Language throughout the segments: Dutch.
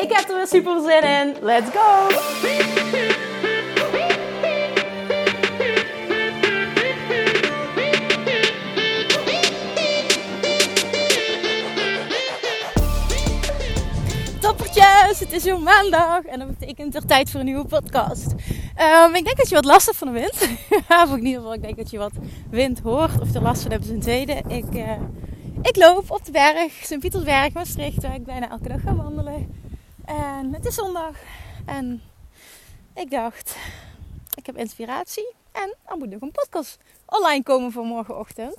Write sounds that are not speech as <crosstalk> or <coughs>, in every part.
Ik heb er weer super zin in. Let's go! Toppertjes, het is weer maandag en dat betekent er tijd voor een nieuwe podcast. Um, ik denk dat je wat last hebt van de wind. <laughs> of in ieder geval, ik denk dat je wat wind hoort of er last van hebt is tweede. Ik, uh, ik loop op de berg, Sint-Pietersberg, Maastricht, waar ik bijna elke dag ga wandelen. En het is zondag. En ik dacht, ik heb inspiratie. En dan moet nog een podcast online komen voor morgenochtend.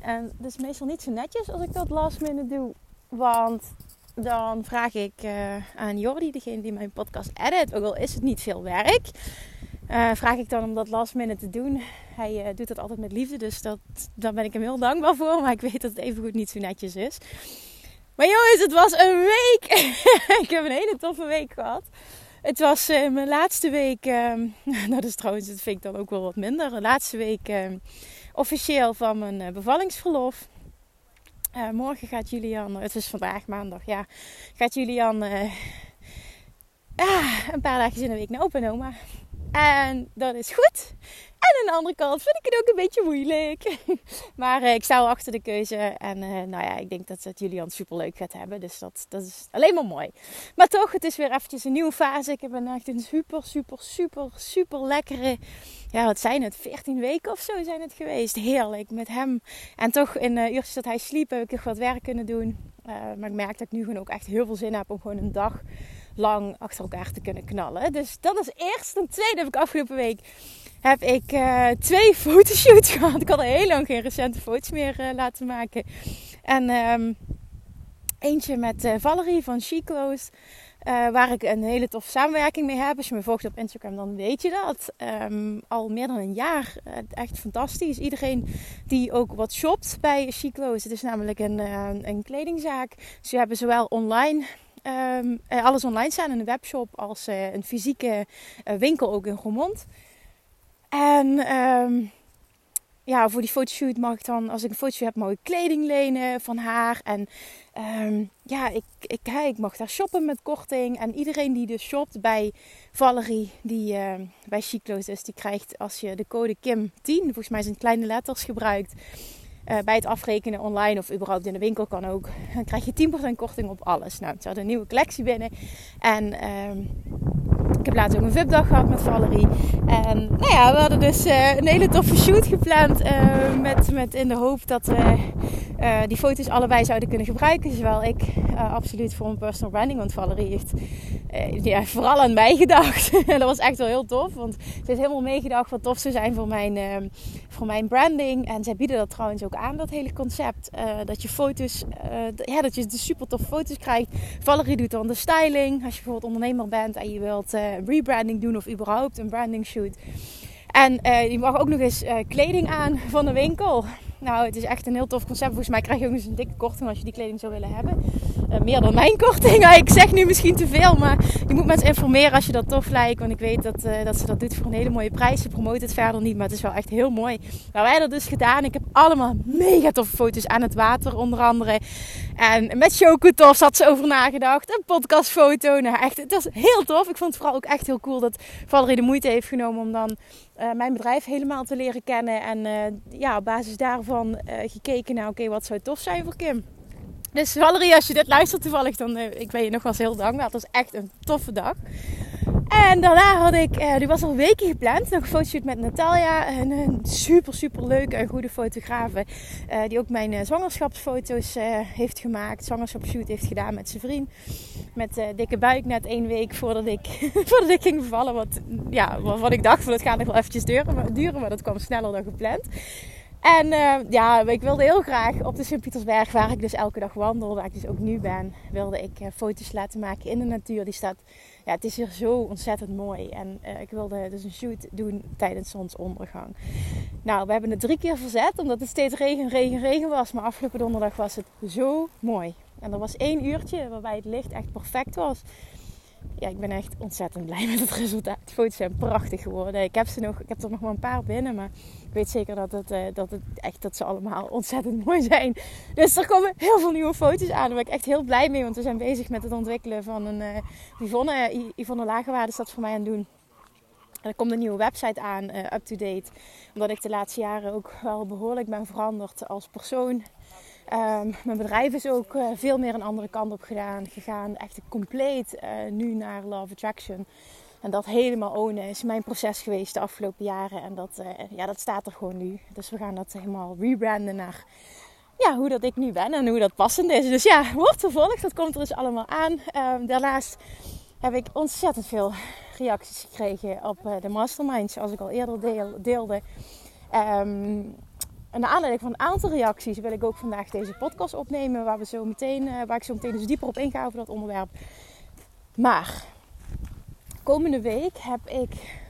En dat is meestal niet zo netjes als ik dat last minute doe. Want dan vraag ik uh, aan Jordi, degene die mijn podcast edit, ook al is het niet veel werk, uh, vraag ik dan om dat last minute te doen. Hij uh, doet dat altijd met liefde, dus dat, daar ben ik hem heel dankbaar voor. Maar ik weet dat het evengoed niet zo netjes is. Maar jongens, het was een week. <laughs> ik heb een hele toffe week gehad. Het was uh, mijn laatste week. Nou, <laughs> dat is trouwens, dat vind ik dan ook wel wat minder. De laatste week uh, officieel van mijn uh, bevallingsverlof. morgen gaat Julian, het is vandaag maandag, ja. Gaat Julian ah, een paar dagen in de week naar opa oma. En dat is goed. En aan de andere kant vind ik het ook een beetje moeilijk. <laughs> maar uh, ik sta achter de keuze. En uh, nou ja, ik denk dat het Julian super leuk gaat hebben. Dus dat, dat is alleen maar mooi. Maar toch, het is weer eventjes een nieuwe fase. Ik heb een echt een super, super, super, super lekkere... Ja, wat zijn het? 14 weken of zo zijn het geweest. Heerlijk met hem. En toch in uh, uurtjes dat hij sliep heb ik nog wat werk kunnen doen. maar ik merk dat ik nu gewoon ook echt heel veel zin heb om gewoon een dag lang achter elkaar te kunnen knallen. Dus dat is eerst. Ten tweede heb ik afgelopen week heb ik uh, twee <laughs> fotoshoots gehad. Ik had al heel lang geen recente foto's meer uh, laten maken. En um, eentje met uh, Valerie van Chiclo's. waar ik een hele toffe samenwerking mee heb. Als je me volgt op Instagram, dan weet je dat. Um, al meer dan een jaar. echt fantastisch. Iedereen die ook wat shopt bij Chiclo's. Het is namelijk een, een kledingzaak. Ze hebben zowel online Um, alles online staan in een webshop als uh, een fysieke uh, winkel ook in Roermond. En um, ja, voor die fotoshoot mag ik dan, als ik een fotoshoot heb, mag ik kleding lenen van haar. En um, ja, ik, ik, ik mag daar shoppen met korting. En iedereen die dus shopt bij Valerie, die bij Chiclo's is, die krijgt als je de code KIM10, volgens mij zijn kleine letters gebruikt, uh, bij het afrekenen online of überhaupt in de winkel kan ook. Dan krijg je 10% korting op alles. Nou, ze hadden een nieuwe collectie binnen. En uh, ik heb laatst ook een VIP-dag gehad met Valerie. En nou ja, we hadden dus uh, een hele toffe shoot gepland. Uh, met, met in de hoop dat we die foto's allebei zouden kunnen gebruiken. Zowel ik absoluut voor mijn personal branding. Want Valerie heeft ja, vooral aan mij <laughs> gedacht. Dat was echt wel heel tof. Want ze heeft helemaal meegedacht wat tof zou zijn voor mijn, voor mijn branding. En zij bieden dat trouwens ook aan, dat hele concept. dat je foto's, ja, dat je de super tof foto's krijgt. Valerie doet dan de styling. Als je bijvoorbeeld ondernemer bent en je wilt rebranding doen of überhaupt een branding shoot. En je mag ook nog eens kleding aan van de winkel. Nou, het is echt een heel tof concept. Volgens mij krijg je ook eens een dikke korting als je die kleding zou willen hebben. Uh, meer dan mijn <laughs> korting. Ja, ik zeg nu misschien te veel, maar je moet mensen informeren als je dat tof lijkt. Want ik weet dat, uh, dat ze dat doet voor een hele mooie prijs. Ze promoot het verder niet, maar het is wel echt heel mooi. Nou, wij hebben dat dus gedaan. Ik heb allemaal mega toffe foto's aan het water, onder andere. En met Chocotof had ze over nagedacht. Een podcastfoto. Nou, echt, het was heel tof. Ik vond het vooral ook echt heel cool dat Valerie de moeite heeft genomen om dan uh, mijn bedrijf helemaal te leren kennen. En uh, ja, op basis daarvan uh, gekeken naar, oké, wat zou tof zijn voor Kim? Dus Valerie, als je dit luistert toevallig, dan ik ben je nogmaals heel dankbaar. Het was echt een toffe dag. En daarna had ik, uh, die was al weken gepland, nog een fotoshoot met Natalia. Een, super, super leuke en goede fotografe. Uh, die ook mijn zwangerschapsfoto's heeft gemaakt. Zwangerschapsshoot heeft gedaan met zijn vriend. Met dikke buik net één week voordat ik, <laughs> voordat ik ging bevallen. Wat, ja, waarvan ik dacht, van, dat gaat nog wel eventjes duren, duren, maar dat kwam sneller dan gepland. En uh, ja, ik wilde heel graag op de Sint-Pietersberg, waar ik dus elke dag wandel, waar ik dus ook nu ben, wilde ik uh, foto's laten maken in de natuur. Die staat, ja, het is hier zo ontzettend mooi. En uh, ik wilde dus een shoot doen tijdens zonsondergang. Nou, we hebben het drie keer verzet, omdat het steeds regen, regen, regen was. Maar afgelopen donderdag was het zo mooi. En er was één uurtje waarbij het licht echt perfect was ja, ik ben echt ontzettend blij met het resultaat. De foto's zijn prachtig geworden. Ik heb, ze nog, ik heb er nog maar een paar binnen, maar ik weet zeker dat, het, uh, dat, het echt, dat ze allemaal <laughs> ontzettend mooi zijn. Dus er komen heel veel nieuwe foto's aan. Daar ben ik echt heel blij mee, want we zijn bezig met het ontwikkelen van een uh, Yvonne, Yvonne Lagerwaarde is dat voor mij aan het doen. En er komt een nieuwe website aan, up-to-date. Omdat ik de laatste jaren ook wel behoorlijk ben veranderd als persoon. Um, mijn bedrijf is ook uh, veel meer een andere kant op gedaan, gegaan. Echt compleet uh, nu naar Love Attraction. En dat helemaal ownen is mijn proces geweest de afgelopen jaren. En dat, uh, ja, dat staat er gewoon nu. Dus we gaan dat helemaal rebranden naar ja, hoe dat ik nu ben en hoe dat passend is. Dus ja, wordt vervolgd. Dat komt er dus allemaal aan. Um, daarnaast heb ik ontzettend veel reacties gekregen op de masterminds. Zoals ik al eerder deel, deelde. Um, en naar aanleiding van een aantal reacties wil ik ook vandaag deze podcast opnemen. Waar, we zo meteen, uh, waar ik zo meteen dus dieper op inga over dat onderwerp. Maar komende week heb ik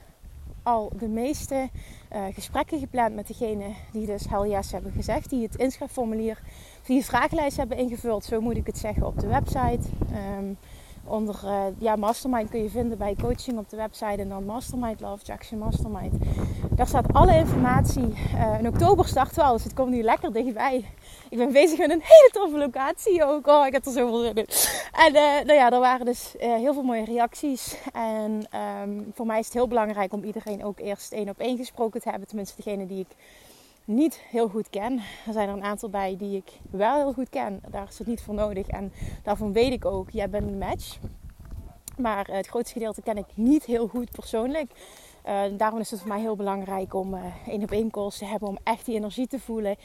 al de meeste uh, gesprekken gepland met degene die dus hell hebben gezegd. Die het inschrijfformulier, die vragenlijst hebben ingevuld. Zo moet ik het zeggen op de website. Um, onder uh, ja, Mastermind kun je vinden bij coaching op de website en dan Mastermind Love Jackson Mastermind. Daar staat alle informatie. Uh, in oktober starten we al, dus het komt nu lekker dichtbij. Ik ben bezig met een hele toffe locatie ook. Oh, ik heb er zoveel in. En uh, nou ja, er waren dus heel veel mooie reacties. En um, voor mij is het heel belangrijk om iedereen ook eerst één op één gesproken te hebben. Tenminste, degene die ik niet heel goed ken. Er zijn er een aantal bij die ik wel heel goed ken. Daar is het niet voor nodig. En daarvan weet ik ook, jij bent een match. Maar het grootste gedeelte ken ik niet heel goed persoonlijk. Uh, daarom is het voor mij heel belangrijk om uh, één op één calls te hebben. Om echt die energie te voelen.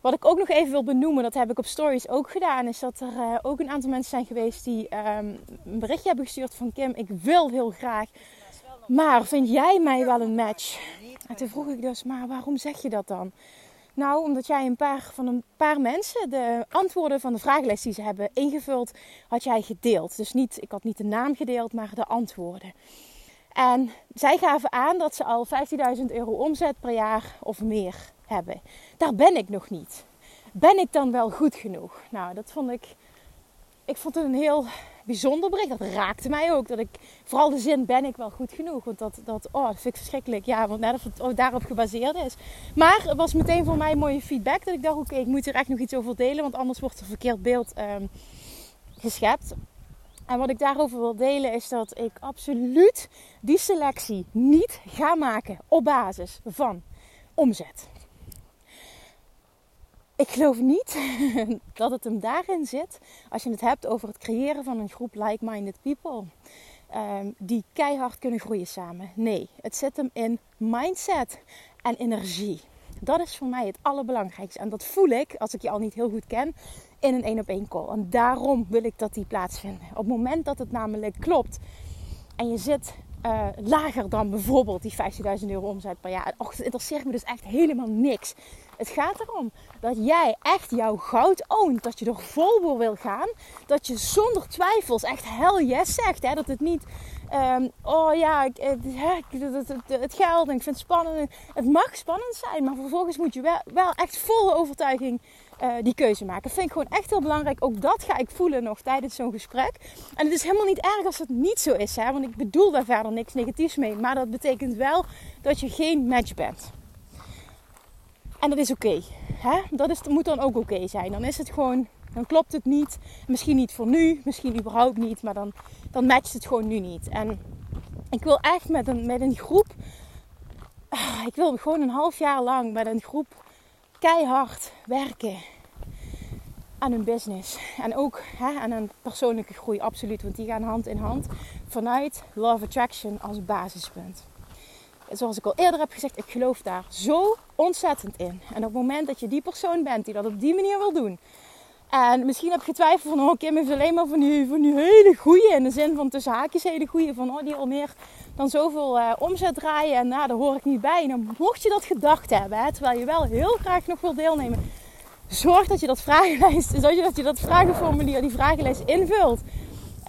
Wat ik ook nog even wil benoemen, dat heb ik op stories ook gedaan. Is dat er ook een aantal mensen zijn geweest die um, een berichtje hebben gestuurd van Kim. Ik wil heel graag. Maar vind jij mij wel een match? En toen vroeg ik dus, maar waarom zeg je dat dan? Nou, omdat jij een paar van een paar mensen de antwoorden van de vragenlijst die ze hebben ingevuld, had jij gedeeld. Dus niet, ik had niet de naam gedeeld, maar de antwoorden. En zij gaven aan dat ze al 15.000 euro omzet per jaar of meer hebben. Daar ben ik nog niet. Ben ik dan wel goed genoeg? Nou, dat vond ik. Ik vond het een heel bijzonder bericht. Dat raakte mij ook. Dat ik, vooral de zin ben ik wel goed genoeg. Want dat, dat, oh, dat vind ik verschrikkelijk. Ja, want net of het daarop gebaseerd is. Maar het was meteen voor mij mooie feedback. Dat ik dacht, oké, ik moet er echt nog iets over delen. Want anders wordt er verkeerd beeld um, geschept. En wat ik daarover wil delen is dat ik absoluut die selectie niet ga maken op basis van omzet. Ik geloof niet <laughs> dat het hem daarin zit als je het hebt over het creëren van een groep like-minded people. Um, die keihard kunnen groeien samen. Nee, het zit hem in mindset en energie. Dat is voor mij het allerbelangrijkste. En dat voel ik, als ik je al niet heel goed ken, in een één op één call. En daarom wil ik dat die plaatsvinden. Op het moment dat het namelijk klopt en je zit uh, lager dan bijvoorbeeld die 15.000 euro omzet per jaar. Och, het interesseert me dus echt helemaal niks. Het gaat erom dat jij echt jouw goud oont. Dat je er vol voor wil gaan. Dat je zonder twijfels echt hell yes zegt. Hè? Dat het niet, um, oh ja, ik, het, het, geld en ik vind het spannend. Het mag spannend zijn, maar vervolgens moet je wel, wel echt volle overtuiging uh, die keuze maken. Dat vind ik gewoon echt heel belangrijk. Ook dat ga ik voelen nog tijdens zo'n gesprek. En het is helemaal niet erg als het niet zo is. Hè? Want ik bedoel daar verder niks negatiefs mee. Maar dat betekent wel dat je geen match bent. En dat is oké. Dat, moet dan ook oké zijn. Dan is het gewoon, dan klopt het niet. Misschien niet voor nu, misschien überhaupt niet. Maar dan, dan matcht het gewoon nu niet. En ik wil echt met een, met een groep. Ah, ik wil gewoon een half jaar lang met een groep keihard werken aan hun business. En ook hè, aan een persoonlijke groei, absoluut. Want die gaan hand in hand vanuit Love Attraction als basispunt. Zoals ik al eerder heb gezegd, ik geloof daar zo ontzettend in. En op het moment dat je die persoon bent die dat op die manier wil doen. En misschien heb je twijfel van, oh Kim heeft alleen maar van die, van die hele goede, in de zin van tussen haakjes hele goede, van oh die al meer dan zoveel uh, omzet draaien en nou, daar hoor ik niet bij. Nou, mocht je dat gedacht hebben, terwijl je wel heel graag nog wil deelnemen, zorg dat je dat vragenlijst, <laughs> dat je dat vragenformulier, die vragenlijst invult.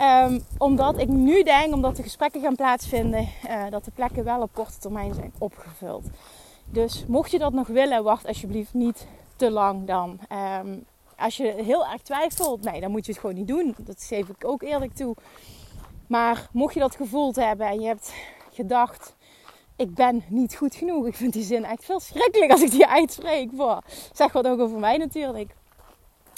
Um, omdat ik nu denk, omdat de gesprekken gaan plaatsvinden, uh, dat de plekken wel op korte termijn zijn opgevuld. Dus mocht je dat nog willen, wacht alsjeblieft niet te lang dan. Um, als je heel erg twijfelt, nee, dan moet je het gewoon niet doen. Dat geef ik ook eerlijk toe. Maar mocht je dat gevoeld hebben en je hebt gedacht, ik ben niet goed genoeg. Ik vind die zin echt veel schrikkelijk als ik die uitspreek. Boah, zeg wat ook over mij natuurlijk.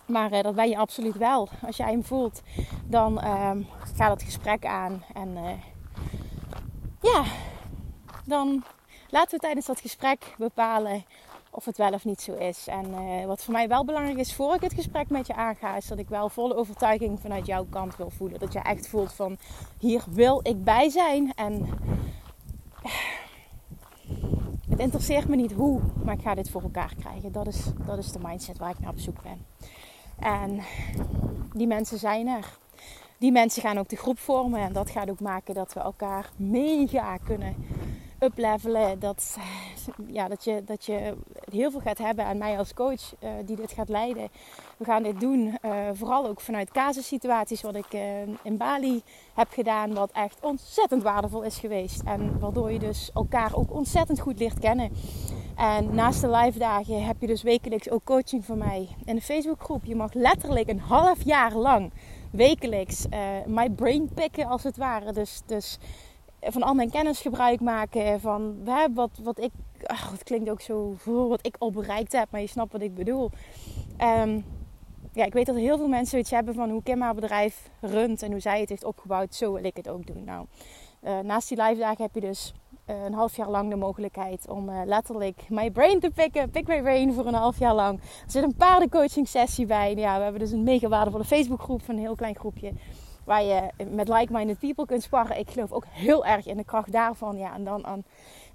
Maar uh, dat ben je absoluut wel. Als jij hem voelt, dan um, ga dat gesprek aan. En uh, ja, dan laten we tijdens dat gesprek bepalen of het wel of niet zo is. En uh, wat voor mij wel belangrijk is voor ik het gesprek met je aanga, is dat ik wel volle overtuiging vanuit jouw kant wil voelen. Dat je echt voelt van hier wil ik bij zijn. En het interesseert me niet hoe, maar ik ga dit voor elkaar krijgen. Dat is, dat is de mindset waar ik naar op zoek ben. En die mensen zijn er. Die mensen gaan ook de groep vormen. En dat gaat ook maken dat we elkaar mega kunnen uplevelen. Dat, ja, dat, je, dat je heel veel gaat hebben aan mij als coach uh, die dit gaat leiden. We gaan dit doen uh, vooral ook vanuit casussituaties wat ik uh, in Bali heb gedaan. Wat echt ontzettend waardevol is geweest. En waardoor je dus elkaar ook ontzettend goed leert kennen. En naast de live dagen heb je dus wekelijks ook coaching van mij in de Facebookgroep. Je mag letterlijk een half jaar lang wekelijks my brain als het ware. Dus... dus van al mijn kennis gebruik maken. Van wat, wat ik. Ach, het klinkt ook zo wat ik al bereikt heb, maar je snapt wat ik bedoel. Um, ja, ik weet dat heel veel mensen iets hebben van hoe Kim haar bedrijf runt en hoe zij het heeft opgebouwd. Zo wil ik het ook doen. Nou, uh, naast die live dagen heb je dus uh, een half jaar lang de mogelijkheid om uh, letterlijk my brain te pikken. Pick my brain voor een half jaar lang. Er zit een paardencoaching sessie bij. Ja, we hebben dus een mega waardevolle Facebookgroep van een heel klein groepje waar je met like-minded people kunt sparren. Ik geloof ook heel erg in de kracht daarvan. Ja, en dan aan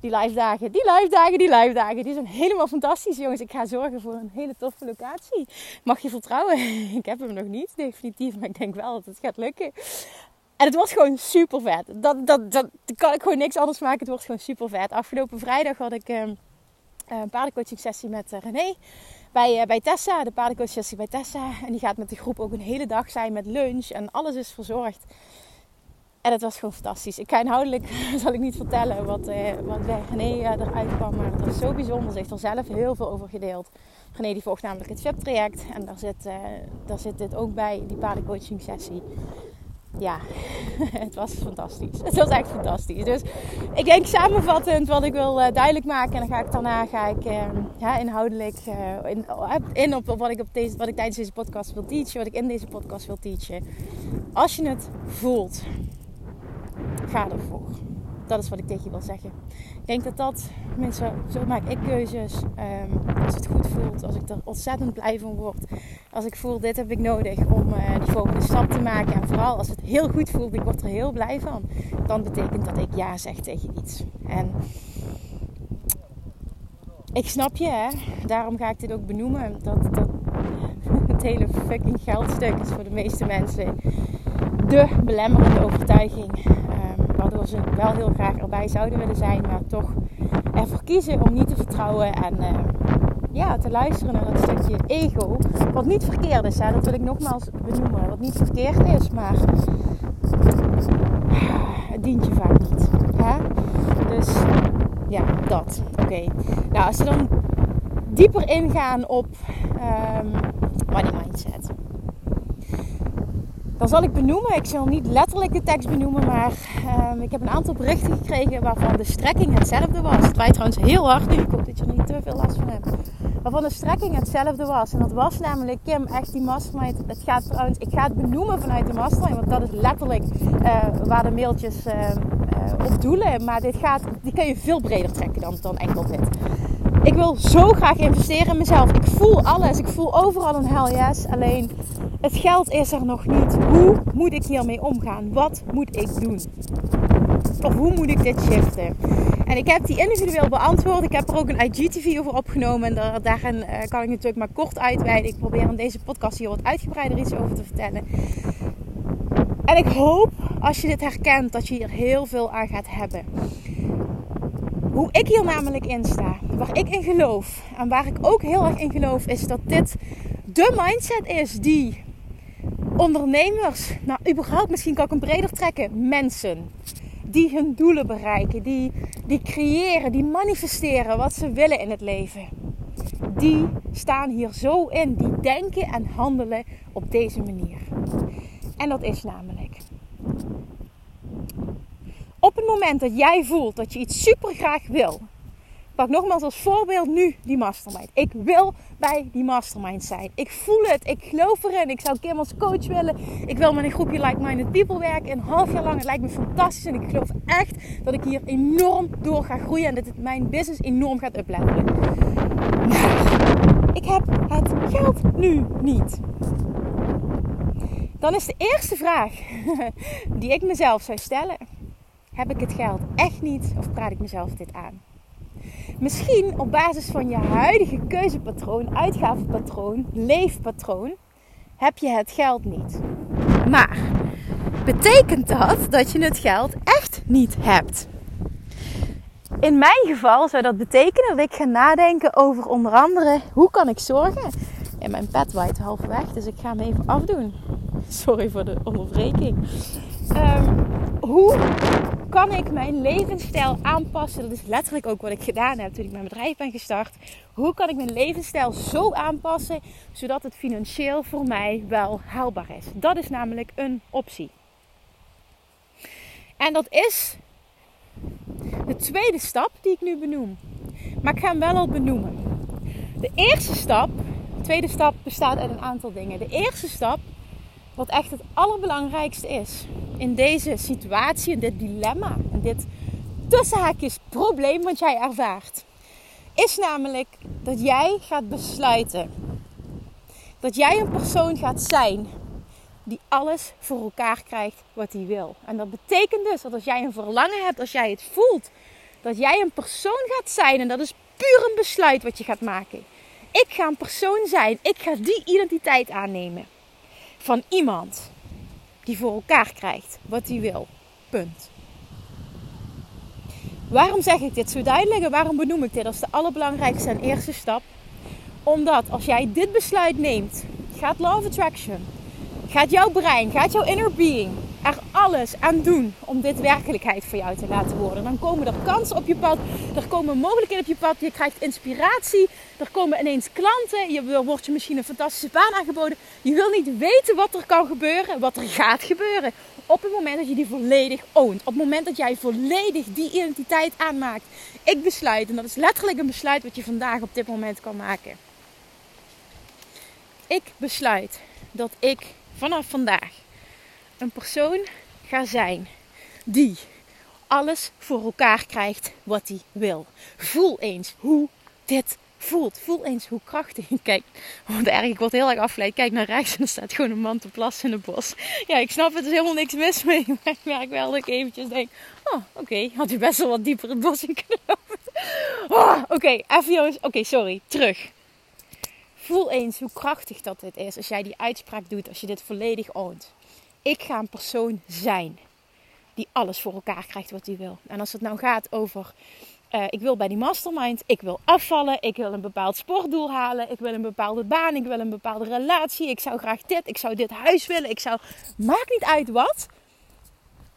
die live dagen, die live dagen, die live dagen. Die zijn helemaal fantastisch, jongens. Ik ga zorgen voor een hele toffe locatie. Mag je vertrouwen? <laughs> Ik heb hem nog niet, definitief. Maar ik denk wel dat het gaat lukken. En het wordt gewoon super vet. Dat, dat, dat, kan ik gewoon niks anders maken. Het wordt gewoon super vet. Afgelopen vrijdag had ik um, een paardencoaching sessie met uh, René bij, uh, bij Tessa, de paardencoachsessie bij Tessa. En die gaat met de groep ook een hele dag zijn met lunch en alles is verzorgd. En het was gewoon fantastisch. Ik ga inhoudelijk, <laughs> zal ik niet vertellen wat, uh, wat bij René uh, eruit kwam. Maar het was zo bijzonder. Ze heeft er zelf heel veel over gedeeld. René die volgt namelijk het VIP-traject. En daar zit, daar zit dit ook bij, die paardencoaching sessie ja, <laughs> het was fantastisch. Het was echt fantastisch. Dus ik denk samenvattend wat ik wil uh, duidelijk maken. En dan ga ik daarna ga ik, uh, ja, inhoudelijk in, in, op wat ik, op deze, wat ik tijdens deze podcast wil teachen. Wat ik in deze podcast wil teachen. Als je het voelt, ga ervoor. Dat is wat ik tegen je wil zeggen. Ik denk dat dat, mensen, zo maak ik keuzes. Um, als het goed voelt, als ik er ontzettend blij van word. Als ik voel, dit heb ik nodig om uh, die volgende stap te maken. En vooral als het heel goed voelt, ik word er heel blij van. Dan betekent dat ik ja zeg tegen iets. En ik snap je, hè. Daarom ga ik dit ook benoemen. Dat, dat <laughs> het hele fucking geldstuk is voor de meeste mensen de belemmerende overtuiging waardoor ze wel heel graag erbij zouden willen zijn, maar toch ervoor kiezen om niet te vertrouwen en uh, ja, te luisteren naar dat stukje ego. Wat niet verkeerd is, hè, dat wil ik nogmaals benoemen. Wat niet verkeerd is, maar het dient je vaak niet. Hè? Dus ja, dat. Oké. Nou, als we dan dieper ingaan op um, money mindset dan zal ik benoemen, ik zal niet letterlijk de tekst benoemen, maar um, ik heb een aantal berichten gekregen waarvan de strekking hetzelfde was. Het waait trouwens heel hard nu, ik hoop dat je er niet te veel last van hebt. Waarvan de strekking hetzelfde was. En dat was namelijk, Kim, echt die mastermind. Het gaat trouwens, ik ga het benoemen vanuit de mastermind, want dat is letterlijk uh, waar de mailtjes uh, op doelen. Maar dit gaat, die kan je veel breder trekken dan, dan enkel dit. Ik wil zo graag investeren in mezelf. Ik voel alles. Ik voel overal een hell yes. Alleen het geld is er nog niet. Hoe moet ik hiermee omgaan? Wat moet ik doen? Of hoe moet ik dit shiften? En ik heb die individueel beantwoord. Ik heb er ook een IGTV over opgenomen. En daar, daarin uh, kan ik natuurlijk maar kort uitweiden. Ik probeer in deze podcast hier wat uitgebreider iets over te vertellen. En ik hoop, als je dit herkent, dat je hier heel veel aan gaat hebben. Hoe ik hier namelijk in sta, waar ik in geloof en waar ik ook heel erg in geloof, is dat dit de mindset is die ondernemers, nou überhaupt misschien kan ik hem breder trekken, mensen die hun doelen bereiken, die, die creëren, die manifesteren wat ze willen in het leven. Die staan hier zo in, die denken en handelen op deze manier. En dat is namelijk op het moment dat jij voelt dat je iets super graag wil. Pak nogmaals als voorbeeld nu die mastermind. Ik wil bij die mastermind zijn. Ik voel het. Ik geloof erin. Ik zou Kim als coach willen. Ik wil met een groepje like-minded people werken. Een half jaar lang. Het lijkt me fantastisch. En ik geloof echt dat ik hier enorm door ga groeien. En dat het mijn business enorm gaat uplevelen. Maar ik heb het geld nu niet. Dan is de eerste vraag <laughs> die ik mezelf zou stellen heb ik het geld echt niet of praat ik mezelf dit aan? Misschien op basis van je huidige keuzepatroon, uitgavenpatroon, leefpatroon, heb je het geld niet. Maar betekent dat dat je het geld echt niet hebt? In mijn geval zou dat betekenen dat ik ga nadenken over onder andere hoe kan ik zorgen. En mijn pet waait halverwege, dus ik ga hem even afdoen. Sorry voor de onderbreking. Um, hoe kan ik mijn levensstijl aanpassen? Dat is letterlijk ook wat ik gedaan heb toen ik mijn bedrijf ben gestart. Hoe kan ik mijn levensstijl zo aanpassen zodat het financieel voor mij wel haalbaar is? Dat is namelijk een optie. En dat is de tweede stap die ik nu benoem. Maar ik ga hem wel al benoemen. De eerste stap, de tweede stap bestaat uit een aantal dingen. De eerste stap wat echt het allerbelangrijkste is in deze situatie, in dit dilemma, in dit tussenhaakjes probleem wat jij ervaart, is namelijk dat jij gaat besluiten. Dat jij een persoon gaat zijn die alles voor elkaar krijgt wat hij wil. En dat betekent dus dat als jij een verlangen hebt, als jij het voelt, dat jij een persoon gaat zijn. En dat is puur een besluit wat je gaat maken. Ik ga een persoon zijn. Ik ga die identiteit aannemen van iemand die voor elkaar krijgt wat hij wil. Punt. Waarom zeg ik dit zo duidelijk en waarom benoem ik dit als de allerbelangrijkste en eerste stap? Omdat als jij dit besluit neemt, gaat Law of Attraction, gaat jouw brein, gaat jouw inner being er alles aan doen om dit werkelijkheid voor jou te laten worden. Dan komen er kansen op je pad, er komen mogelijkheden op je pad, je krijgt inspiratie, er komen ineens klanten, je wordt je misschien een fantastische baan aangeboden. Je wil niet weten wat er kan gebeuren, wat er gaat gebeuren. Op het moment dat je die volledig oont, op het moment dat jij volledig die identiteit aanmaakt. Ik besluit, en dat is letterlijk een besluit wat je vandaag op dit moment kan maken. Ik besluit dat ik vanaf vandaag een persoon ga zijn die alles voor elkaar krijgt wat hij wil. Voel eens hoe dit voelt. Voel eens hoe krachtig. <laughs> Kijk, want erg, ik word heel erg afgeleid. Kijk naar rechts en er staat gewoon een man te plassen in het bos. Ja, ik snap het, er is helemaal niks mis mee. <laughs> Maar ik merk wel dat ik eventjes denk, oh, oké, had u best wel wat dieper het bos in kunnen lopen. Oh, oké, even jongens, oké, sorry, terug. Voel eens hoe krachtig dat dit is als jij die uitspraak doet, als je dit volledig oont. Ik ga een persoon zijn die alles voor elkaar krijgt wat hij wil. En als het nou gaat over, uh, ik wil bij die mastermind, ik wil afvallen, ik wil een bepaald sportdoel halen, ik wil een bepaalde baan, ik wil een bepaalde relatie, ik zou graag dit, ik zou dit huis willen, ik zou, maakt niet uit wat.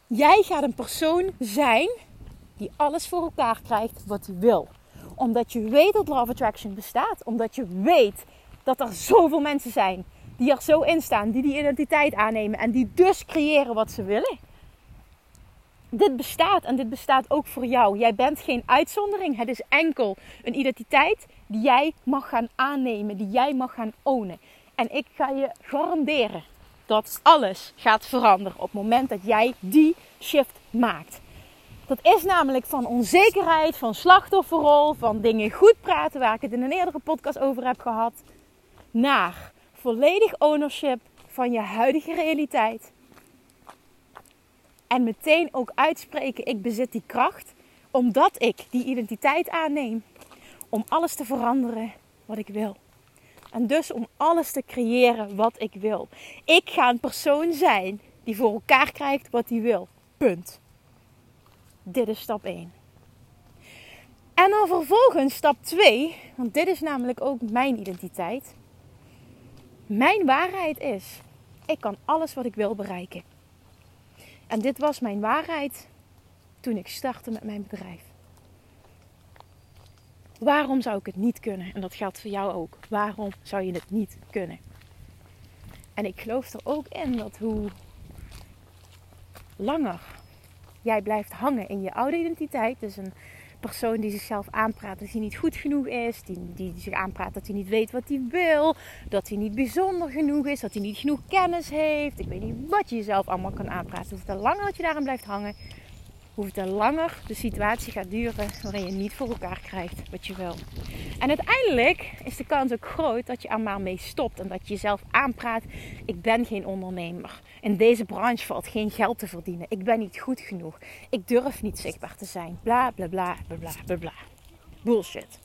Jij gaat een persoon zijn die alles voor elkaar krijgt wat hij wil. Omdat je weet dat Love Attraction bestaat, omdat je weet dat er zoveel mensen zijn die er zo in staan, die die identiteit aannemen en die dus creëren wat ze willen. Dit bestaat en dit bestaat ook voor jou. Jij bent geen uitzondering. Het is enkel een identiteit die jij mag gaan aannemen, die jij mag gaan ownen. En ik ga je garanderen dat alles gaat veranderen op het moment dat jij die shift maakt. Dat is namelijk van onzekerheid, van slachtofferrol, van dingen goed praten, waar ik het in een eerdere podcast over heb gehad, naar volledig ownership van je huidige realiteit. En meteen ook uitspreken: ik bezit die kracht Omdat ik die identiteit aanneem om alles te veranderen wat ik wil. En dus om alles te creëren wat ik wil. Ik ga een persoon zijn die voor elkaar krijgt wat hij wil. Punt. Dit is stap 1. En dan vervolgens stap 2, want dit is namelijk ook mijn identiteit. Mijn waarheid is, ik kan alles wat ik wil bereiken. En dit was mijn waarheid toen ik startte met mijn bedrijf. Waarom zou ik het niet kunnen? En dat geldt voor jou ook. Waarom zou je het niet kunnen? En ik geloof er ook in dat hoe langer jij blijft hangen in je oude identiteit, dus een persoon die zichzelf aanpraat dat hij niet goed genoeg is, die, die zich aanpraat dat hij niet weet wat hij wil, dat hij niet bijzonder genoeg is, dat hij niet genoeg kennis heeft. Ik weet niet wat je jezelf allemaal kan aanpraten. Te langer dat je daarin blijft hangen, hoe te langer de situatie gaat duren waarin je niet voor elkaar krijgt wat je wil. En uiteindelijk is de kans ook groot dat je er maar mee stopt en dat je jezelf aanpraat: ik ben geen ondernemer. In deze branche valt geen geld te verdienen. Ik ben niet goed genoeg. Ik durf niet zichtbaar te zijn. Bla bla bla bla bla bla. Bullshit.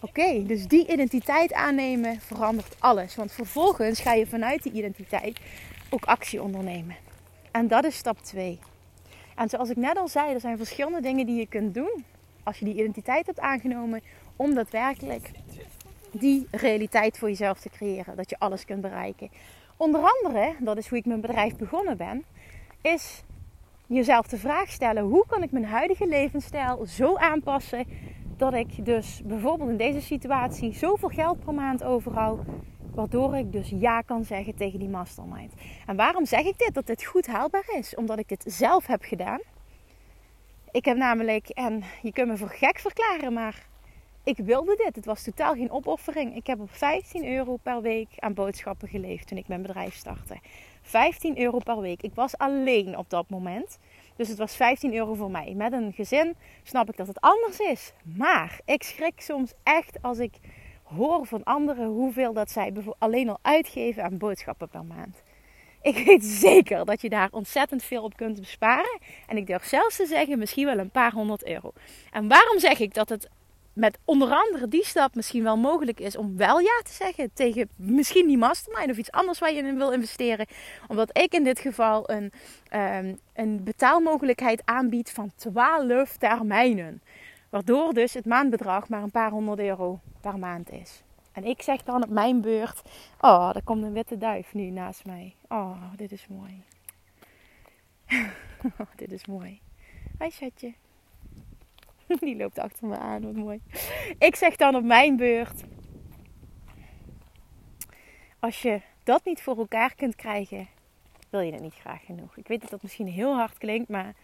Oké, dus die identiteit aannemen verandert alles. Want vervolgens ga je vanuit die identiteit ook actie ondernemen. En dat is stap 2. En zoals ik net al zei, er zijn verschillende dingen die je kunt doen als je die identiteit hebt aangenomen om daadwerkelijk die realiteit voor jezelf te creëren. Dat je alles kunt bereiken. Onder andere, dat is hoe ik mijn bedrijf begonnen ben, is jezelf de vraag stellen: hoe kan ik mijn huidige levensstijl zo aanpassen dat ik dus bijvoorbeeld in deze situatie zoveel geld per maand overhoud, waardoor ik dus ja kan zeggen tegen die mastermind. En waarom zeg ik dit? Dat dit goed haalbaar is, omdat ik dit zelf heb gedaan. Ik heb namelijk, en je kunt me voor gek verklaren, maar ik wilde dit. Het was totaal geen opoffering. Ik heb op 15 euro per week aan boodschappen geleefd toen ik mijn bedrijf startte. 15 euro per week. Ik was alleen op dat moment. Dus het was 15 euro voor mij. Met een gezin snap ik dat het anders is. Maar ik schrik soms echt als ik hoor van anderen hoeveel dat zij alleen al uitgeven aan boodschappen per maand. Ik weet zeker dat je daar ontzettend veel op kunt besparen. En ik durf zelfs te zeggen, misschien wel een paar honderd euro. En waarom zeg ik dat het met onder andere die stap misschien wel mogelijk is om wel ja te zeggen tegen misschien die mastermind of iets anders waar je in wil investeren. Omdat ik in dit geval een, um, een betaalmogelijkheid aanbied van 12 termijnen. Waardoor dus het maandbedrag maar een paar honderd euro per maand is. En ik zeg dan op mijn beurt: Oh, er komt een witte duif nu naast mij. Oh, dit is mooi. <laughs> dit is mooi. Hi, schatje. <laughs> Die loopt achter me aan, wat mooi. Ik zeg dan op mijn beurt: Als je dat niet voor elkaar kunt krijgen, wil je het niet graag genoeg. Ik weet dat dat misschien heel hard klinkt, maar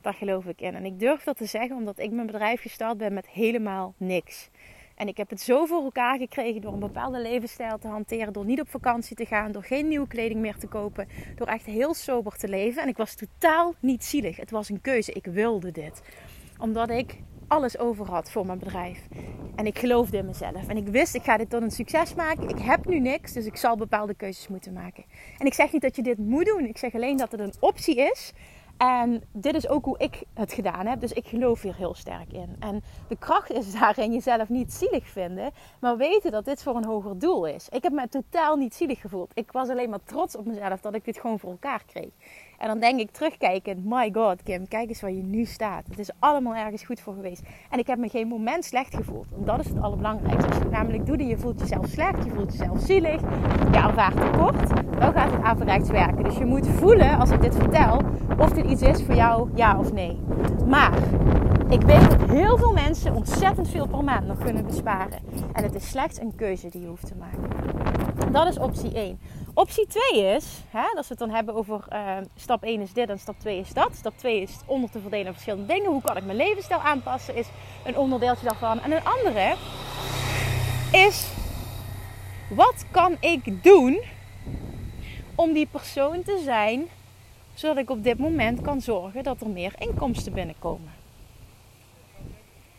daar geloof ik in. En ik durf dat te zeggen omdat ik mijn bedrijf gestart ben met helemaal niks. En ik heb het zo voor elkaar gekregen door een bepaalde levensstijl te hanteren. Door niet op vakantie te gaan. Door geen nieuwe kleding meer te kopen. Door echt heel sober te leven. En ik was totaal niet zielig. Het was een keuze. Ik wilde dit. Omdat ik alles over had voor mijn bedrijf. En ik geloofde in mezelf. En ik wist, ik ga dit tot een succes maken. Ik heb nu niks, dus ik zal bepaalde keuzes moeten maken. En ik zeg niet dat je dit moet doen. Ik zeg alleen dat het een optie is. En dit is ook hoe ik het gedaan heb. Dus ik geloof hier heel sterk in. En de kracht is daarin jezelf niet zielig vinden, maar weten dat dit voor een hoger doel is. Ik heb me totaal niet zielig gevoeld. Ik was alleen maar trots op mezelf dat ik dit gewoon voor elkaar kreeg. En dan denk ik terugkijkend, my god Kim, kijk eens waar je nu staat. Het is allemaal ergens goed voor geweest. En ik heb me geen moment slecht gevoeld. En dat is het allerbelangrijkste. Als je het namelijk doet en je voelt jezelf slecht, je voelt jezelf zielig, je ervaart tekort, dan gaat het averechts werken. Dus je moet voelen, als ik dit vertel, of dit iets is voor jou, ja of nee. Maar ik weet dat heel veel mensen ontzettend veel per maand nog kunnen besparen. En het is slechts een keuze die je hoeft te maken. Dat is optie 1. Optie 2 is, hè, als we het dan hebben over uh, stap 1 is dit en stap 2 is dat. Stap 2 is onder te verdelen in verschillende dingen. Hoe kan ik mijn levensstijl aanpassen, is een onderdeeltje daarvan. En een andere is, wat kan ik doen om die persoon te zijn, zodat ik op dit moment kan zorgen dat er meer inkomsten binnenkomen?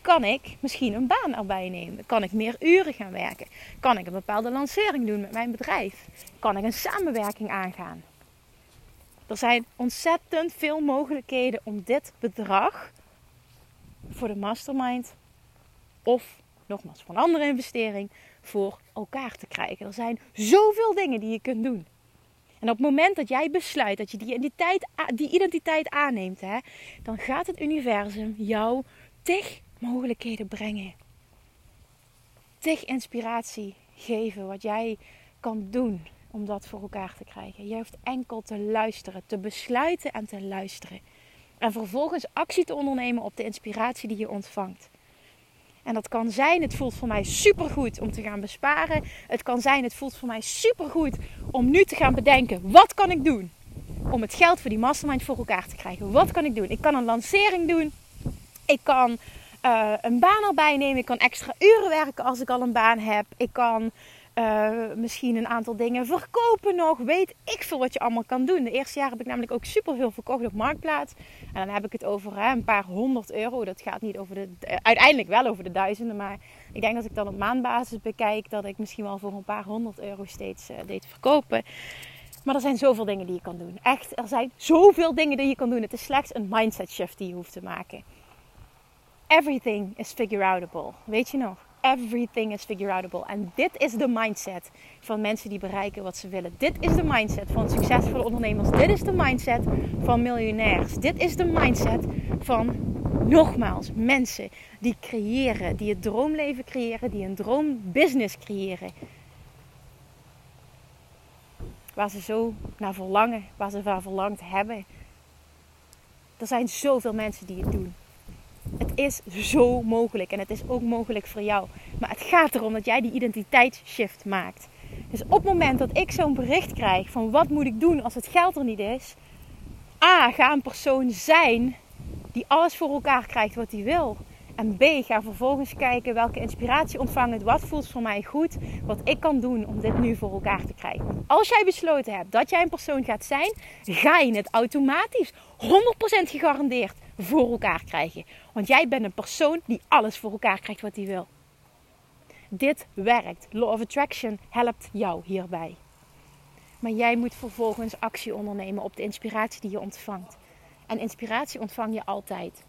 Kan ik misschien een baan erbij nemen? Kan ik meer uren gaan werken? Kan ik een bepaalde lancering doen met mijn bedrijf? Kan ik een samenwerking aangaan? Er zijn ontzettend veel mogelijkheden om dit bedrag voor de mastermind of nogmaals voor een andere investering voor elkaar te krijgen. Er zijn zoveel dingen die je kunt doen. En op het moment dat jij besluit dat je die identiteit, die identiteit aanneemt, hè, dan gaat het universum jou tig mogelijkheden brengen. Tig inspiratie geven wat jij kan doen om dat voor elkaar te krijgen. Je hoeft enkel te luisteren, te besluiten en te luisteren. En vervolgens actie te ondernemen op de inspiratie die je ontvangt. En dat kan zijn, het voelt voor mij supergoed om te gaan besparen. Het kan zijn, het voelt voor mij supergoed om nu te gaan bedenken, wat kan ik doen om het geld voor die mastermind voor elkaar te krijgen? Wat kan ik doen? Ik kan een lancering doen. Ik kan uh, een baan erbij nemen. Ik kan extra uren werken als ik al een baan heb. Ik kan uh, misschien een aantal dingen verkopen nog. Weet ik veel wat je allemaal kan doen. De eerste jaar heb ik namelijk ook superveel verkocht op Marktplaats. En dan heb ik het over hè, een paar honderd euro. Dat gaat niet over de... Uh, uiteindelijk wel over de duizenden. Maar ik denk dat ik dan op maandbasis bekijk... dat ik misschien wel voor een paar honderd euro steeds deed verkopen. Maar er zijn zoveel dingen die je kan doen. Echt, er zijn zoveel dingen die je kan doen. Het is slechts een mindset shift die je hoeft te maken. Everything is figure outable. Weet je nog? Everything is figure outable. En dit is de mindset van mensen die bereiken wat ze willen. Dit is de mindset van succesvolle ondernemers. Dit is de mindset van miljonairs. Dit is de mindset van, nogmaals, mensen die creëren. Die het droomleven creëren. Die een droombusiness creëren. Waar ze zo naar verlangen. Waar ze naar verlangd hebben. Er zijn zoveel mensen die het doen. Het is zo mogelijk en het is ook mogelijk voor jou. Maar het gaat erom dat jij die identiteitsshift maakt. Dus op het moment dat ik zo'n bericht krijg van wat moet ik doen als het geld er niet is. A, ga een persoon zijn die alles voor elkaar krijgt wat hij wil. En B, ga vervolgens kijken welke inspiratie ontvang Wat voelt voor mij goed? Wat ik kan doen om dit nu voor elkaar te krijgen. als jij besloten hebt dat jij een persoon gaat zijn, ga je het automatisch 100% gegarandeerd voor elkaar krijgen. Want jij bent een persoon die alles voor elkaar krijgt wat hij wil. Dit werkt. Law of Attraction helpt jou hierbij. Maar jij moet vervolgens actie ondernemen op de inspiratie die je ontvangt. En inspiratie ontvang je altijd.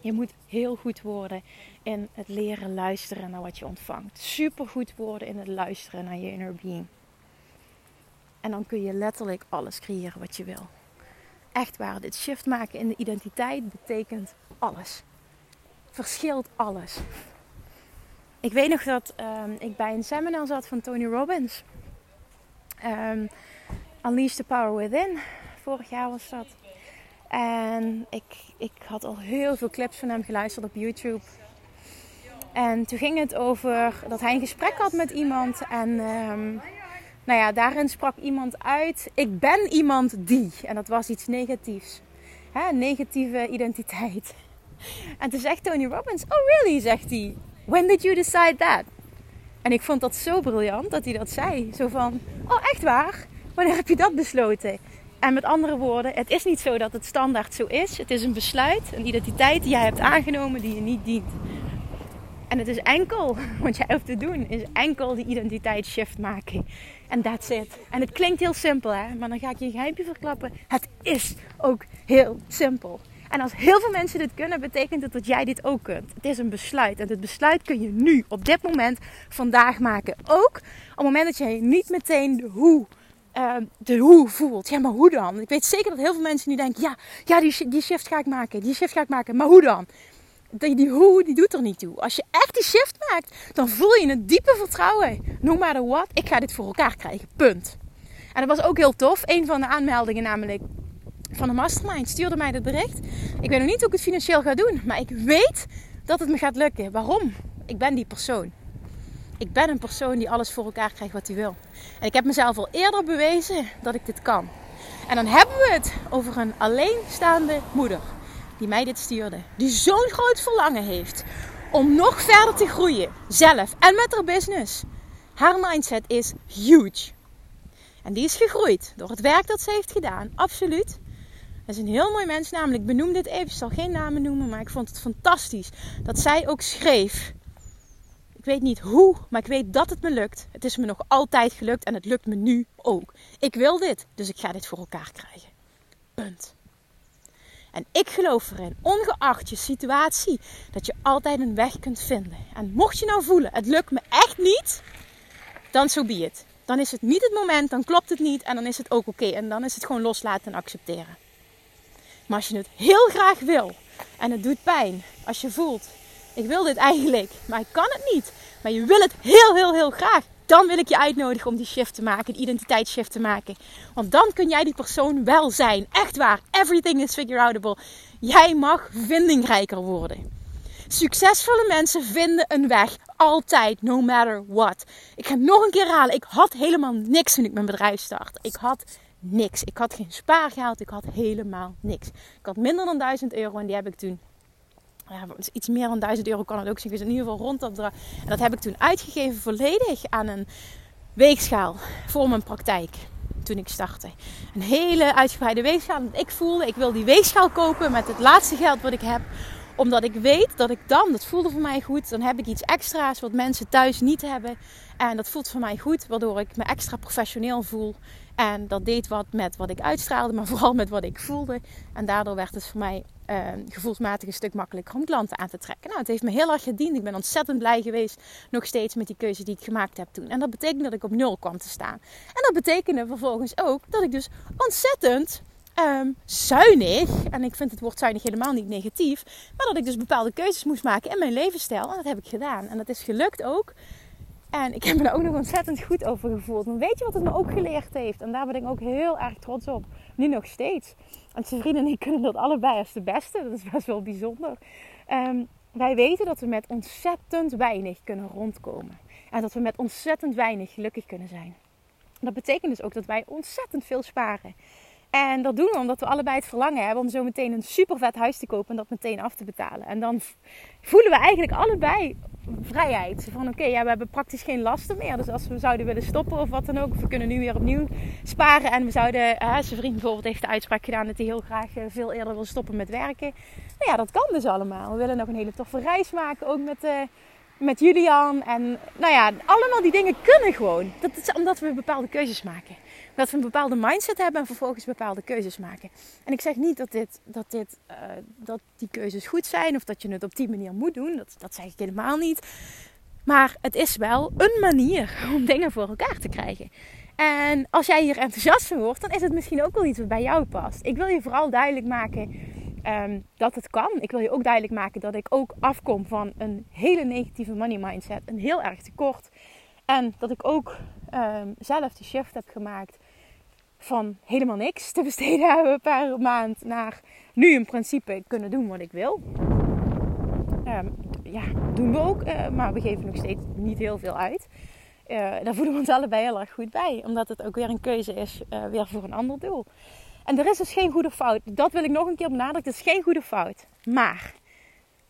Je moet heel goed worden in het leren luisteren naar wat je ontvangt. Super goed worden in het luisteren naar je inner being. En dan kun je letterlijk alles creëren wat je wil. Echt waar, dit shift maken in de identiteit betekent alles. Verschilt alles. Ik weet nog dat um, ik bij een seminar zat van Tony Robbins. Um, Unleash the Power Within. Vorig jaar was dat. En ik, ik had al heel veel clips van hem geluisterd op YouTube. En toen ging het over dat hij een gesprek had met iemand. En um, nou ja, daarin sprak iemand uit: Ik ben iemand die. En dat was iets negatiefs. Hè, negatieve identiteit. <laughs> En toen zegt Tony Robbins: Oh, really? Zegt hij. When did you decide that? En ik vond dat zo briljant dat hij dat zei. Zo van: Oh, echt waar? Wanneer heb je dat besloten? En met andere woorden, het is niet zo dat het standaard zo is. Het is een besluit, een identiteit die jij hebt aangenomen die je niet dient. En het is enkel, <laughs> wat jij hoeft te doen, is enkel die identiteit shift maken. En that's it. En het klinkt heel simpel, hè? maar dan ga ik je een verklappen. Het is ook heel simpel. En als heel veel mensen dit kunnen, betekent het dat jij dit ook kunt. Het is een besluit. En dit besluit kun je nu, op dit moment, vandaag maken. Ook op het moment dat jij niet meteen de hoe, uh, de hoe voelt. Ja, maar hoe dan? Ik weet zeker dat heel veel mensen nu denken: ja, ja die, die shift ga ik maken. Die shift ga ik maken. Maar hoe dan? Die, die hoe, die doet er niet toe. Als je echt die shift maakt, dan voel je een diepe vertrouwen. No matter what, ik ga dit voor elkaar krijgen. Punt. En dat was ook heel tof. Een van de aanmeldingen namelijk van de mastermind stuurde mij dit bericht. Ik weet nog niet hoe ik het financieel ga doen, maar ik weet dat het me gaat lukken. Waarom? Ik ben die persoon. Ik ben een persoon die alles voor elkaar krijgt wat hij wil. En ik heb mezelf al eerder bewezen dat ik dit kan. En dan hebben we het over een alleenstaande moeder die mij dit stuurde, die zo'n groot verlangen heeft om nog verder te groeien, zelf en met haar business. Haar mindset is huge. En die is gegroeid door het werk dat ze heeft gedaan, absoluut. Dat is een heel mooi mens, namelijk benoem dit even. Ik zal geen namen noemen, maar ik vond het fantastisch dat zij ook schreef. Ik weet niet hoe, maar ik weet dat het me lukt. Het is me nog altijd gelukt en het lukt me nu ook. Ik wil dit, dus ik ga dit voor elkaar krijgen. Punt. En ik geloof erin, ongeacht je situatie, dat je altijd een weg kunt vinden. En mocht je nou voelen, het lukt me echt niet, dan zo be it. Dan is het niet het moment, dan klopt het niet en dan is het ook oké. En dan is het gewoon loslaten en accepteren. Maar als je het heel graag wil en het doet pijn, als je voelt, ik wil dit eigenlijk, maar ik kan het niet. Maar je wil het heel, heel, heel graag. Dan wil ik je uitnodigen om die shift te maken, die identiteitsshift te maken. Want dan kun jij die persoon wel zijn. Echt waar. Everything is figure outable. Jij mag vindingrijker worden. Succesvolle mensen vinden een weg. Altijd, no matter what. Ik ga nog een keer herhalen. Ik had helemaal niks toen ik mijn bedrijf startte. Ik had niks. Ik had geen spaargeld. Ik had helemaal niks. Ik had minder dan 1000 euro en die heb ik toen iets meer dan 1000 euro kan het ook zijn. In ieder geval rond dat. En dat heb ik toen uitgegeven volledig aan een weegschaal voor mijn praktijk. Toen ik startte. Een hele uitgebreide weegschaal. Ik voelde, ik wil die weegschaal kopen met het laatste geld wat ik heb omdat ik weet dat ik dan, dat voelde voor mij goed, dan heb ik iets extra's wat mensen thuis niet hebben. En dat voelt voor mij goed, waardoor ik me extra professioneel voel. En dat deed wat met wat ik uitstraalde, maar <laughs> vooral met wat ik voelde. En daardoor werd het voor mij uh, gevoelsmatig een stuk makkelijker om klanten aan te trekken. Nou, het heeft me heel erg gediend. Ik ben ontzettend blij geweest nog steeds met die keuze die ik gemaakt heb toen. En dat betekende dat ik op nul kwam te staan. En dat betekende vervolgens ook dat ik dus ontzettend um, zuinig, en ik vind het woord zuinig helemaal niet negatief, maar dat ik dus bepaalde keuzes moest maken in mijn levensstijl. En dat heb ik gedaan. En dat is gelukt ook. En ik heb me daar ook nog ontzettend goed over gevoeld. Maar weet je wat het me ook geleerd heeft? En daar ben ik ook heel erg trots op. Nu nog steeds. En zijn vrienden en ik kunnen dat allebei als de beste. Dat is best wel bijzonder. Um, wij weten dat we met ontzettend weinig kunnen rondkomen. En dat we met ontzettend weinig gelukkig kunnen zijn. Dat betekent dus ook dat wij ontzettend veel sparen. En dat doen we omdat we allebei het verlangen hebben om zo meteen een super vet huis te kopen en dat meteen af te betalen. En dan voelen we eigenlijk allebei vrijheid. Van oké, ja, we hebben praktisch geen lasten meer. Dus als we zouden willen stoppen of wat dan ook, we kunnen nu weer opnieuw sparen. En we zouden, uh, zijn vriend bijvoorbeeld heeft de uitspraak gedaan dat hij heel graag uh, veel eerder wil stoppen met werken. Nou ja, dat kan dus allemaal. We willen nog een hele toffe reis maken, ook met, uh, met Julian. En nou ja, allemaal die dingen kunnen gewoon. Dat is omdat we bepaalde keuzes maken. Dat we een bepaalde mindset hebben en vervolgens bepaalde keuzes maken. En ik zeg niet dat, dit, dat, dit, uh, dat die keuzes goed zijn of dat je het op die manier moet doen. Dat, dat zeg ik helemaal niet. Maar het is wel een manier <laughs> om dingen voor elkaar te krijgen. En als jij hier enthousiast van wordt, dan is het misschien ook wel iets wat bij jou past. Ik wil je vooral duidelijk maken um, dat het kan. Ik wil je ook duidelijk maken dat ik ook afkom van een hele negatieve money mindset. Een heel erg tekort. En dat ik ook um, zelf de shift heb gemaakt van helemaal niks te besteden hebben per maand naar nu in principe kunnen doen wat ik wil. Um, ja, doen we ook, uh, maar we geven nog steeds niet heel veel uit. Uh, daar voelen we ons allebei heel erg goed bij, omdat het ook weer een keuze is, uh, weer voor een ander doel. En er is dus geen goede fout. Dat wil ik nog een keer benadrukken. Het is geen goede fout. Maar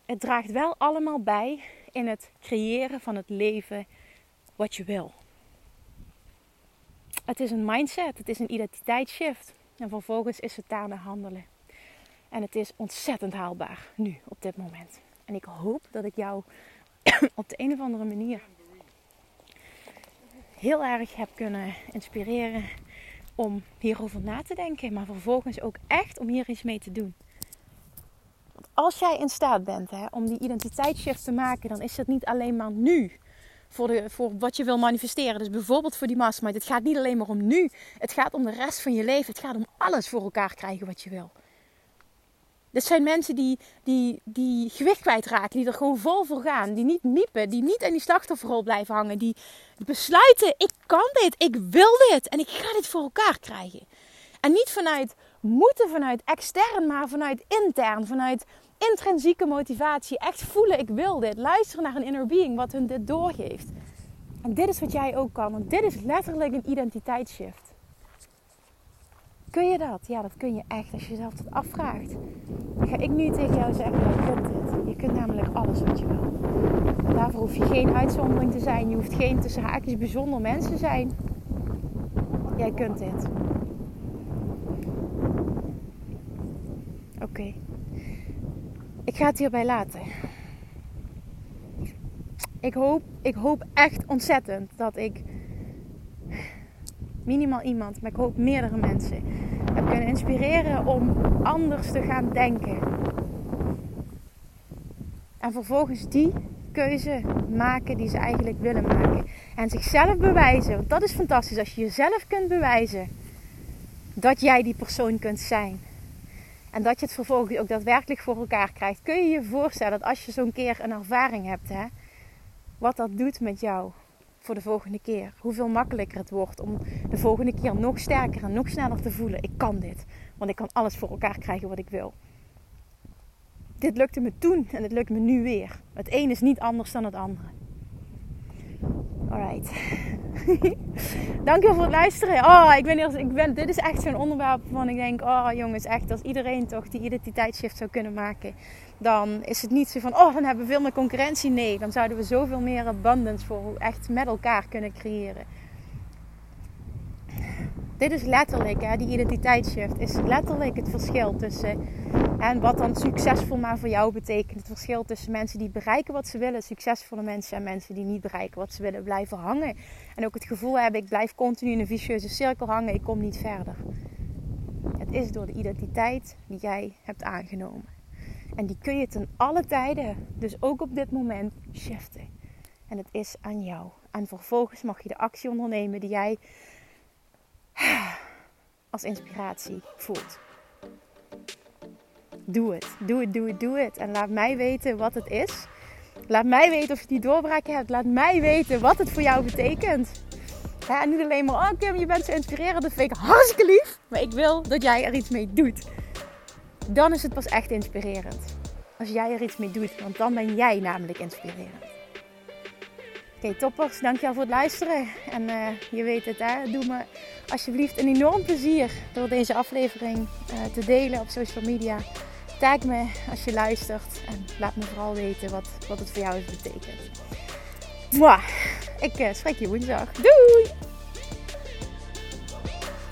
het draagt wel allemaal bij in het creëren van het leven wat je wil. Het is een mindset, het is een identiteitsshift. En vervolgens is het daarna handelen. En het is ontzettend haalbaar nu, op dit moment. En ik hoop dat ik jou <coughs> op de een of andere manier heel erg heb kunnen inspireren om hierover na te denken. Maar vervolgens ook echt om hier iets mee te doen. Want als jij in staat bent hè, om die identiteitsshift te maken, dan is het niet alleen maar nu voor, voor wat je wil manifesteren. Dus bijvoorbeeld voor die mastermind. Het gaat niet alleen maar om nu. Het gaat om de rest van je leven. Het gaat om alles voor elkaar krijgen wat je wil. Dit zijn mensen die, die, die gewicht kwijtraken, die er gewoon vol voor gaan. Die niet miepen, die niet in die slachtofferrol blijven hangen. Die besluiten, ik kan dit, ik wil dit en ik ga dit voor elkaar krijgen. En niet vanuit moeten, vanuit extern, maar vanuit intern. Vanuit intrinsieke motivatie. Echt voelen, ik wil dit. Luisteren naar een inner being wat hun dit doorgeeft. En dit is wat jij ook kan. Want dit is letterlijk een identiteitsshift. Kun je dat? Ja, dat kun je echt als je jezelf dat afvraagt. Dan ga ik nu tegen jou zeggen, je kunt dit. Je kunt namelijk alles wat je wil. Daarvoor hoef je geen uitzondering te zijn. Je hoeft geen tussen haakjes bijzonder mens te zijn. Jij kunt dit. Oké. Ik ga het hierbij laten. Ik hoop, ik hoop echt ontzettend dat ik minimaal iemand, maar ik hoop meerdere mensen heb kunnen inspireren om anders te gaan denken. En vervolgens die keuze maken die ze eigenlijk willen maken. En zichzelf bewijzen. Want dat is fantastisch. Als je jezelf kunt bewijzen dat jij die persoon kunt zijn. En dat je het vervolgens ook daadwerkelijk voor elkaar krijgt. Kun je je voorstellen dat als je zo'n keer een ervaring hebt, hè, wat dat doet met jou voor de volgende keer. Hoeveel makkelijker het wordt om de volgende keer nog sterker en nog sneller te voelen. Ik kan dit. Want ik kan alles voor elkaar krijgen wat ik wil. Dit lukte me toen en het lukt me nu weer. Het een is niet anders dan het andere. Alright. <laughs> Dankjewel voor het luisteren. Oh, ik ben, hier, ik ben, dit is echt zo'n onderwerp waarvan ik denk: oh jongens, echt, als iedereen toch die identiteitsshift zou kunnen maken, dan is het niet zo van: oh, dan hebben we veel meer concurrentie. Nee, dan zouden we zoveel meer abundance voor echt met elkaar kunnen creëren. Dit is letterlijk, hè, die identiteitsshift, is letterlijk het verschil tussen en wat dan succesvol maar voor jou betekent. Het verschil tussen mensen die bereiken wat ze willen, succesvolle mensen en mensen die niet bereiken wat ze willen, blijven hangen. En ook het gevoel hebben, ik blijf continu in een vicieuze cirkel hangen, ik kom niet verder. Het is door de identiteit die jij hebt aangenomen. En die kun je ten alle tijden, dus ook op dit moment, shiften. En het is aan jou. En vervolgens mag je de actie ondernemen die jij <sighs> als inspiratie voelt. Doe het. Doe het, doe het, doe het. En laat mij weten wat het is. Laat mij weten of je die doorbraak hebt. Laat mij weten wat het voor jou betekent. Ja, en niet alleen maar, oh Kim, je bent zo inspirerend. Dat vind ik hartstikke lief. Maar ik wil dat jij er iets mee doet. Dan is het pas echt inspirerend. Als jij er iets mee doet. Want dan ben jij namelijk inspirerend. Oké, toppers. Dankjewel voor het luisteren. En uh, je weet het. Doe me alsjeblieft een enorm plezier door deze aflevering uh, te delen op social media. Tag me als je luistert en laat me vooral weten wat, wat het voor jou is betekent. Mwah. Ik uh, spreek je woensdag. Doei!